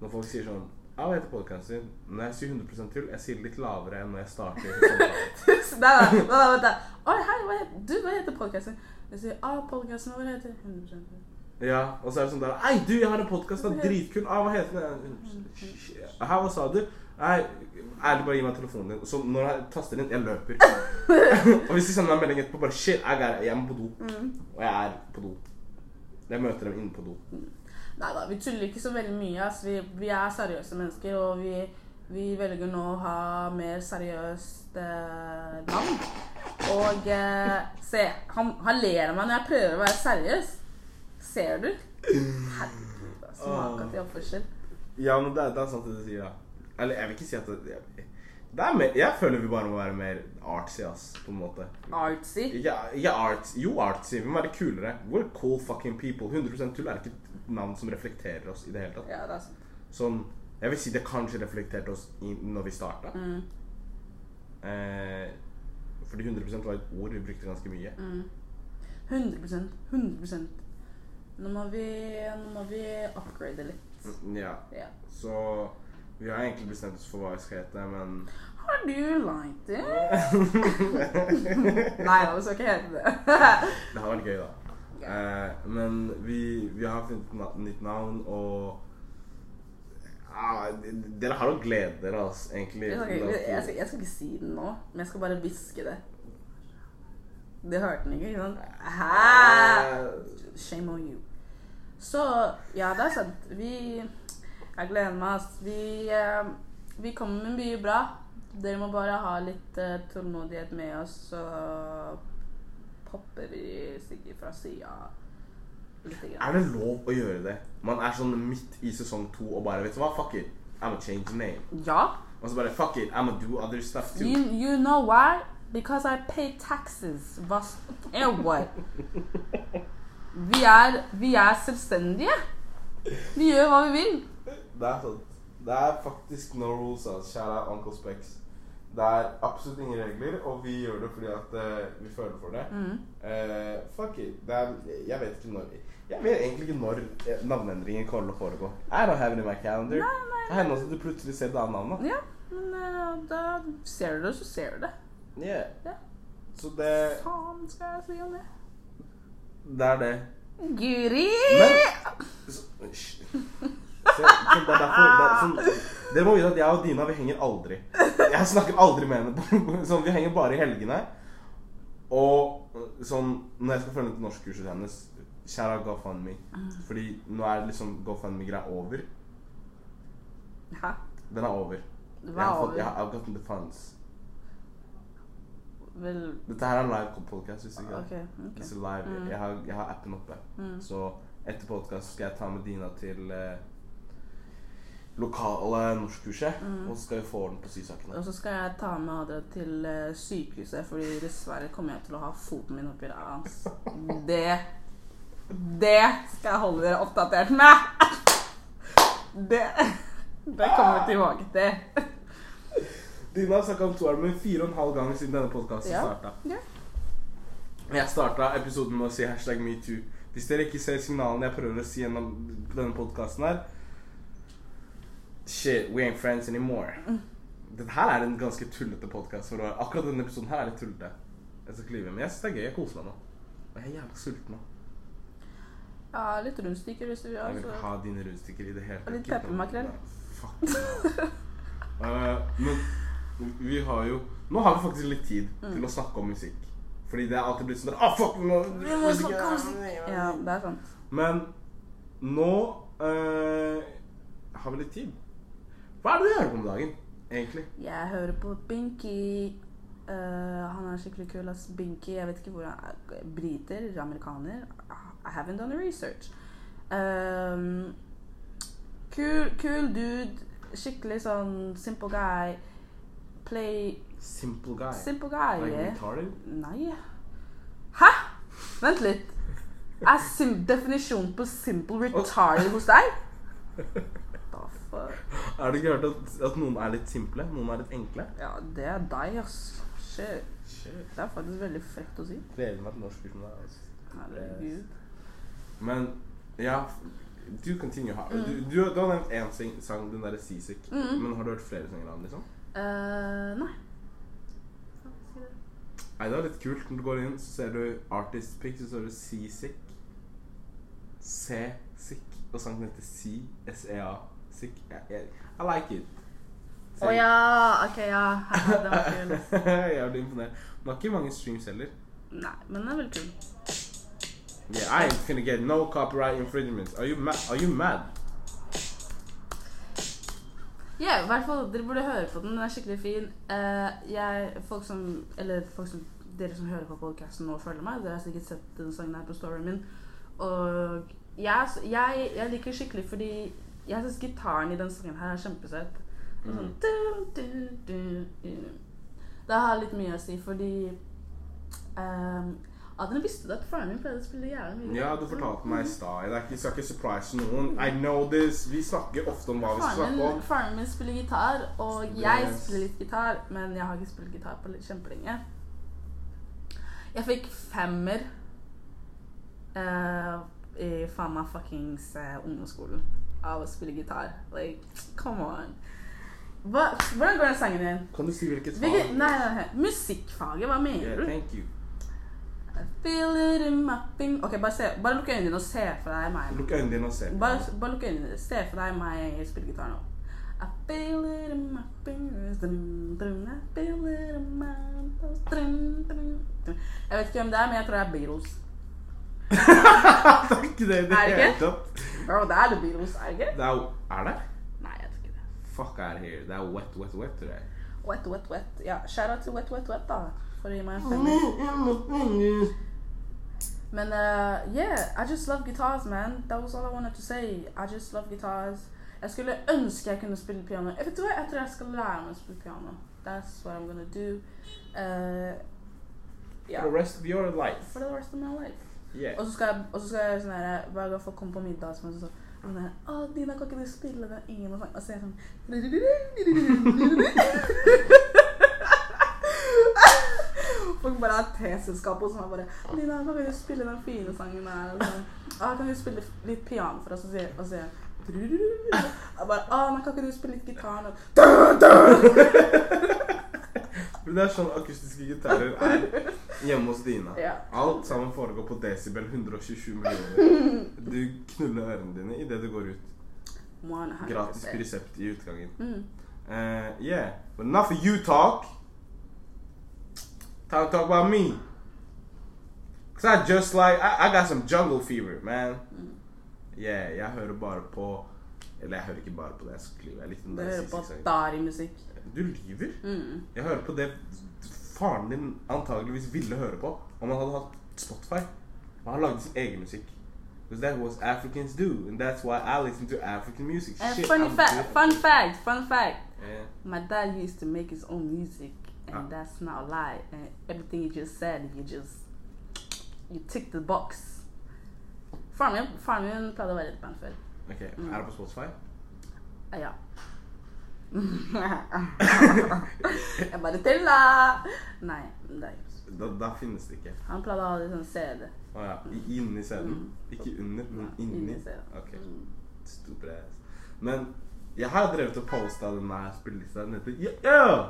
Når folk sier sånn Hva heter podkasten din? Når jeg sier 100 tull, jeg sier det litt lavere enn når jeg starter. <laughs> nei, nei, nei, da. Oi, hei, hva heter, du, hva heter podcasten? Jeg sier, ah, podcasten, hva heter den? 100%. Ja, og så er det sånn der Ei, du, jeg har en podkast, den er dritkul. Ah, hva heter den? Hæ, hva sa du? Nei, ærlig, bare gi meg telefonen din. Så når jeg taster inn, jeg løper. <laughs> og hvis de sender meg en melding etterpå, bare shit, jeg er, jeg må på do. Og jeg er på do. Jeg møter dem inne på do. Nei da, vi tuller ikke så veldig mye. Altså, Vi, vi er seriøse mennesker, og vi, vi velger nå å ha mer seriøst eh, navn. Og eh, se, han, han ler av meg når jeg prøver å være seriøs. Ser du? Herregud, altså. Maka til oppførsel. Ja, men det, det er sant det du sier, da. Eller jeg vil ikke si at det, jeg, mer, jeg føler vi bare må være mer artsy, ass, på en måte. Artsy. Ikke, ikke arts, jo artsy, vi må være kulere. We're cool fucking people. 100 tull er ikke et navn som reflekterer oss i det hele tatt. Ja, det er sant. Sånn, jeg vil si det kanskje reflekterte oss i, når vi starta. Mm. Eh, fordi 100% var et ord vi brukte ganske mye. Mm. 100% 100 Nå må vi, nå må vi upgrade litt. Mm, Ja, Ja. så vi har egentlig bestemt oss for hva vi skal hete, men Har du liked it? <laughs> Nei da, vi skal ikke hete det. <laughs> det har vært gøy, da. Eh, men vi, vi har funnet et nytt navn, og ah, Dere har å glede dere, altså, egentlig. Jeg jeg, skal, jeg skal ikke si den nå, men jeg skal bare hviske det. Det hørte den ikke, ikke sant? Hæ? Eh, Shame on you. Så ja, det er sant. Vi Jeg gleder meg. ass. Vi, eh, vi kommer med mye bra. Dere må bare ha litt eh, tålmodighet med oss, så popper vi sikkert fra sida Er det lov å gjøre det? Man er sånn midt i sesong to og bare Vet du hva, fuck it. I'm gonna change name. Ja. Og så bare fuck it, I'm gonna do other stuff too. You, you know why? Because I pay taxes. Hva s- And what? Vi er, vi er selvstendige. Vi gjør hva vi vil. Det er sånn, Det er faktisk no rules, altså. Kjære Uncle Specs. Det er absolutt ingen regler, og vi gjør det fordi at uh, vi føler for det. Mm. Uh, fuck it. Det er, jeg vet ikke når Jeg vet egentlig ikke når eh, navneendringen kommer til å foregå. I don't have it in my calendar. Nei, nei, Det hender at du plutselig ser et annet navn. da. Ja, men uh, da ser du det, så ser du det. Yeah. Ja. Så det, Faen skal jeg si om det? det er det. Guri! Men så, <laughs> Så det er derfor det er sånn, Dere må vite at jeg og Dina vi henger aldri. Jeg snakker aldri med henne. <laughs> Sånn, vi henger bare i helgene. Og sånn når jeg skal følge med til norskkurset hennes Kjære GoFundMe. Fordi nå er liksom GoFundMe-greia over. Hæ? Den er over. Jeg har fått, jeg har, I've gotten the funds. Vel Dette her er en live podcast. Hvis ikke Okay, okay. Live. Mm. Jeg, har, jeg har appen oppe. Mm. Så etter podcast skal jeg ta med Dina til eh, lokale norskkurset. Mm. Og så skal vi få den på sysakene. Og så skal jeg ta med Adrian til eh, sykehuset, fordi dessverre kommer jeg til å ha foten min oppi ræva hans. Det Det skal jeg holde dere oppdatert med! Det Det kommer vi tilbake til. Dina har snakka om toarmen fire og en halv gang siden denne podkasten Ja. starta. Ja. Jeg starta episoden med å si hashtag metoo. Hvis dere ikke ser signalene jeg prøver å si gjennom denne podkasten her Shit, we ain't friends anymore. Dette her er en ganske tullete podkast. Akkurat denne episoden her er litt tullete. Jeg skal ikke lyve, men jeg synes det er gøy. Jeg koser meg nå. Og jeg er jævla sulten nå. Ja, litt rundstykker hvis du vil. Jeg vil ikke ha dine rundstykker i det hele Og litt peppermakrell. Fuck. uh, men vi har jo Nå har vi faktisk litt tid Mm. til å snakke om musikk. Fordi det er alltid blitt sånn der ah, fuck, nå, Vi må snakke om musikk. Ja, det er sant. Men nå uh, har vi litt tid. Hva er det du gjør på om dagen, egentlig? Jeg hører på Binky. Uh, han er skikkelig kul. ass. Binky, Jeg vet ikke hvor han er. Briter? Amerikaner? I haven't done research. Um, kul, kul dude. Skikkelig sånn simple guy. Play Simple guy. Simple guy. Like yeah. retarded? Nei. Hæ? Vent litt. Er definisjonen på simple retarded hos deg? <laughs> Fuck? Er det ikke hørt at, at noen er litt simple? Noen er litt enkle? Ja, det er deg, ass. Shit. Shit. Det er faktisk veldig frekt å si. Gleder meg til norskkursen der. Altså. Herregud. Men ja, du continue. Ha- Du, du, du har nevnt én sang, den derre Seasick. Mm. Men har du hørt flere sanger av den? liksom? Eh, nei. Nei, det er litt kult. Når du går inn, så ser du Artist Pick, så står det Seasick. C-sick. Og sangen heter C. Sick. I, I, like it. Å ja, ok, ja. Her, Det var <laughs> kul. jeg ble imponert. Den har ikke mange streams heller. Nei, men den er veldig kul. Yeah, I ain't gonna get no copyright infringements. Are you mad? Are you mad? Ja, i hvert fall, dere burde høre på den. Den er skikkelig fin. Uh, jeg, folk som, eller folk som, dere som hører på podcasten nå følger meg, dere har sikkert sett den sangen her på storyen min. Og jeg, jeg, jeg liker skikkelig fordi jeg synes gitaren i den sangen her er kjempesøt. Sånn, Mm. Det har litt mye å si, fordi um, Adrian visste du at faren min pleide å spille jævlig mye Ja, du fortalte meg i stad. Det er skal ikke surprise noen. I know this. Vi snakker ofte om hva vi skal snakke om. faren min spiller gitar, og Det- jeg spiller litt gitar, men jeg har ikke spilt gitar på kjempelenge. Jeg fikk femmer uh, i faen meg fuckings uh, ungdomsskolen av å spille gitar. Like, come on. Hva, hvordan går den sangen igjen? Kan du si hvilket Hvilket, fag? nei, nei, nei, musikkfaget, hva mener Yeah, du? thank you. I feel it in my ping. Ok, bare, se, bare lukk øynene dine og se for deg meg. Lukk øynene dine og se. Bare, bare lukk øynene dine. Se for deg meg spille gitar nå. I feel it in my fingers dun, dun, I feel it in my toes, dun, dun, dun. Jeg vet ikke hvem det er, men jeg tror det er Beatles. Det er ikke det i det Er det ikke? hele. Bro, det er The Beatles, er det ikke? Det er jo Er det? Nei, jeg tror ikke det. Fuck out of here. Det er wet, wet, wet, tror jeg. Wet, wet, wet. Ja, shout out til Wet, wet, wet, da. For å gi meg en femmer. Men uh, yeah, I just love guitars, man. That was all I wanted to say. I just love guitars. Jeg skulle ønske jeg kunne spille piano. Jeg vet du hva, jeg tror jeg skal lære meg å spille piano. That's what I'm gonna do. Uh, ja. For the rest of your life. For the rest of my life. Yeah. Og så skal jeg, og så skal jeg sånn her, hver gang folk kommer på middag, så sånn sånn her, Å, Dina, kan ikke du spille den ingen og så er jeg sånn <laughs> Folk bare har teselskap og sånn bare Dina, kan ikke du spille den fine sangen der? Og sånn, «Å, kan du spille litt piano for oss? Og så sier- og så sier jeg jeg bare, Å, men kan ikke du spille litt gitar? Det er sånn akustiske gitarer er hjemme hos Dina. Ja. Alt sammen foregår på desibel 127 millioner. Du knuller ørene dine idet du går ut. Gratis resept i utgangen. Mm. Uh, yeah, but enough of you talk. Time to talk about me. Cause I just like I, I got some jungle fever, man. Mm. Yeah, jeg hører bare på Eller jeg hører ikke bare på det. Jeg skriver. Jeg liksom Du hører på. Dari-musikk. Du lyver? Mm. Jeg hører på det faren din antageligvis ville høre på om han hadde hatt Spotify. Og han lagde sin egen musikk. Because that was Africans do, and that's why I listen to African music. Shit, Shit, funny fa fact, fun fact, fun fact. Yeah. My dad used to make his own music, and Ah. that's not a lie. And everything you just said, you just you tick the box. Faren min, pleide å være litt et band før. Ok. Er det på Spotify? Ah, ja. <laughs> jeg bare tulla! Nei, nei. Da, da finnes det ikke. Han pleide å ha det sånn CD. Å ja. Inni CD-en? Mm. Ikke under, men Ja, inni? inni Ok. Mm. Stupid. Men jeg har drevet og posta den der spillelista. Den heter yeah, yeah!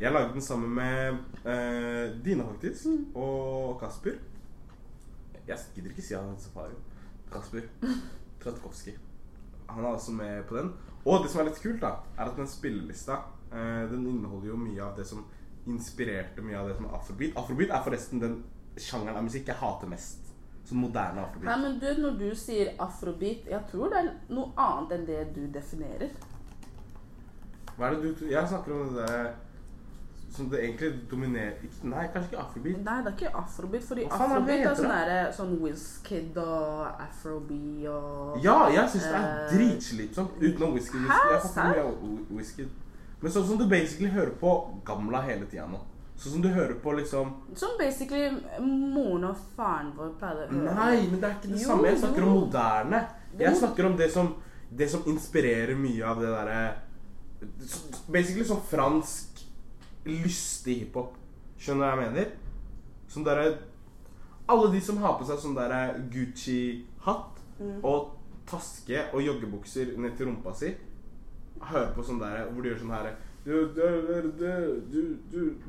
Jeg lagde den sammen med eh, Dina, faktisk. Mm. Og Kasper. Jeg gidder ikke si han heter Safari. Kasper <laughs> Tratkovskij. Han er også med på den. Og det som er litt kult, da, er at den spillelista eh, Den inneholder jo mye av det som inspirerte mye av det som er afrobeat. Afrobeat er forresten den sjangeren av musikk jeg hater mest. Sånn moderne afrobeat. Nei, men du, når du sier afrobeat, jeg tror det er noe annet enn det du definerer. Hva er det du Jeg snakker om det der som det egentlig dominerer ikke, Nei, kanskje ikke afrobeat. Nei, det er ikke afrobeat, fordi faen afrobeat er sånn derre sånn Wizkid og afrobeat og Ja, jeg syns det er Eh, dritslitsomt utenom whisky. whisky. Men sånn som du basically hører på gamla hele tida nå. Sånn som du hører på liksom Som basically moren og faren vår pleide å høre. Nei, men det er ikke det Jo, samme. Jeg snakker jo. om moderne. Jeg snakker om det som, det som inspirerer mye av det derre Basically sånn fransk lystig hiphop. Skjønner du hva jeg mener? Som der er Alle de som har på seg sånn derre Gucci-hatt Mm. og taske og joggebukser ned til rumpa si, hører på sånn der hvor de gjør sånn herre du, du, du,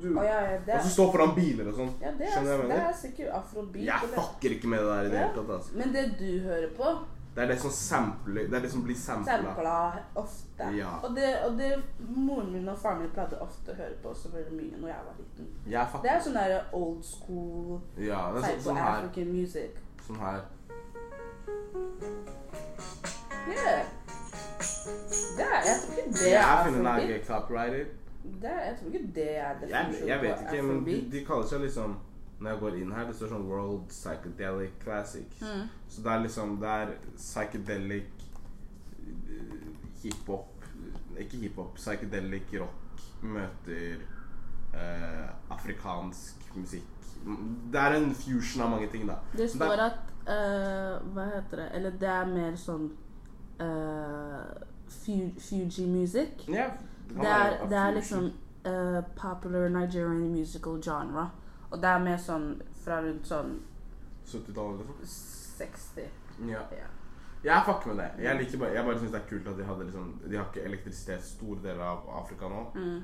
du. Å, ja, ja, er, Og så står foran biler og sånn. ja, det er, jeg det er sikkert afrobeat. Jeg fucker ikke med det der i det hele tatt. altså. Men det du hører på, Det er det som sampler Det er det som blir sampla. sampla ofte. Ja. Og, det, og det moren min og faren min pleide ofte å høre på så veldig mye når jeg var liten. Jeg Det er sånn der old school Ja, det er type sånn, African her. Music. Sånn her. Yeah. Det er, jeg tror ikke det er Jeg afrobeat. Det er, jeg tror ikke det er Jeg, jeg vet ikke, men de, de kaller seg liksom Når jeg går inn her, det står sånn World Psychedelic Classics. Mm. Så det er liksom Det er psychedelic eh, hiphop Ikke hiphop, psychedelic rock møter eh, afrikansk musikk. Det er en fusion av mange ting, da. Det står at uh, Hva heter det? Eller det er mer sånn uh, Fuji music. Yeah, det, Det er, det er liksom uh, popular Nigerian musical genre. Og det er mer sånn fra rundt sånn 70-tallet eller noe. 60. Ja. Ja. Jeg fucker med det. Jeg, liker bare, jeg bare syns det er kult at de hadde liksom De har ikke elektrisitet store deler av Afrika nå, Mm.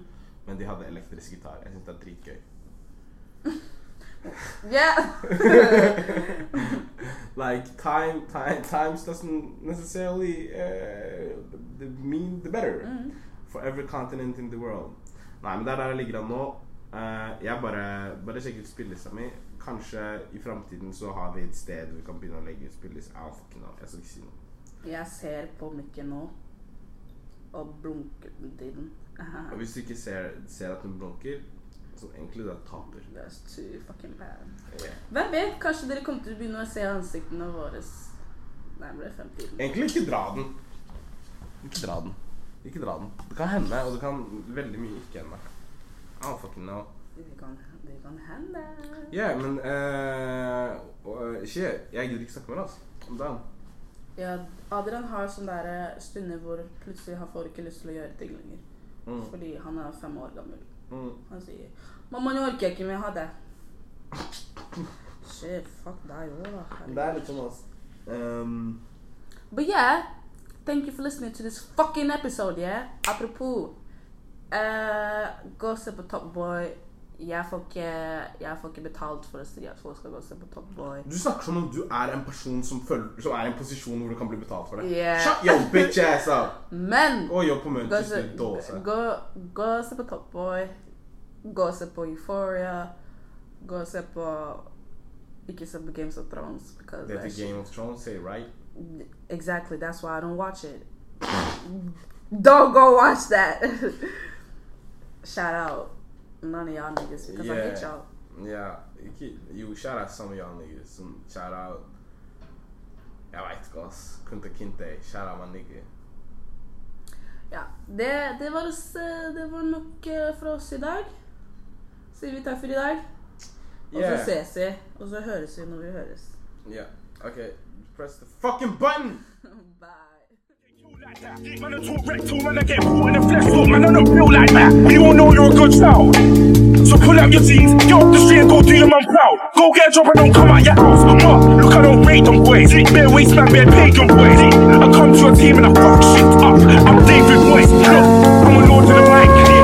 men de hadde elektrisk gitar. Jeg syns det er dritgøy. <laughs> Yeah! <laughs> like time, time, times doesn't necessarily uh, mean the better Mm. for every continent in the world. Nei, men det er der jeg ligger an nå. Eh, jeg bare, bare sjekk ut spillelista mi. Kanskje i framtiden så har vi et sted vi kan begynne å legge ut spillelista. Jeg skal ikke si noe. Jeg ser på mikken nå og blunker til den. Og hvis du ikke ser, ser at den blunker, så egentlig det er taper. That's too fucking bad. Yeah. Hvem vet? Kanskje dere kommer til å begynne å se ansiktene våre nærmere fremtiden. Egentlig ikke dra den. Ikke dra den. Ikke dra den. Det kan hende, og det kan veldig mye ikke hende. I don't fucking know. Det kan, det kan hende. Ja, men eh, Shit, jeg gidder ikke snakke med deg, altså. Om dagen. Ja, Adrian har sånne der stunder hvor plutselig han får ikke lyst til å gjøre ting lenger. Mm. Fordi han er fem år gammel. Mm. Han sier 'Mamma, nå orker jeg ikke mer. Ha det'. Shit, fuck deg òg, da. herregud. Det er litt sånn, altså. Um, But yeah, thank you for listening to this fucking episode, yeah? Apropos, uh, gå og se på Top Boy. Jeg får, ikke, jeg får ikke betalt for å si at folk skal gå og se på Top Boy. du snakker som om du er en person som, føler, som er i en posisjon hvor du kan bli betalt for det. Yeah. Shut your bitch ass up! <laughs> Men og jobb på gå, se, dåse. gå, gå og se på Top Boy. Gå og se på Euphoria. Gå og se på Ikke se på Games of Thrones. Because Det that heter shit- Game of Thrones, say right? Exactly. That's why I don't watch it. <laughs> don't go watch that. <laughs> Shout out none of y'all niggas because I hate Yeah. you, Ja, you shout out some of y'all niggas. Some shout out Jeg veit ikke, ass. Kunta Kinte. Shout out my nigga. Ja, det, det, var, oss, eh, det var nok eh, for oss i dag. Sier vi takk for i dag. Og så ses vi. Og så høres vi når vi høres. Yeah. OK. Press the fucking button! <laughs> Bye. So pull out your jeans, get off the street and go do your man proud. Go get a job and don't come out your house. What? Look, I don't rate them boys. Bare waistman, bare pagan boys. I come to your team and I fuck shit up. I'm David Boyce. Look, I'm a lord of the mic.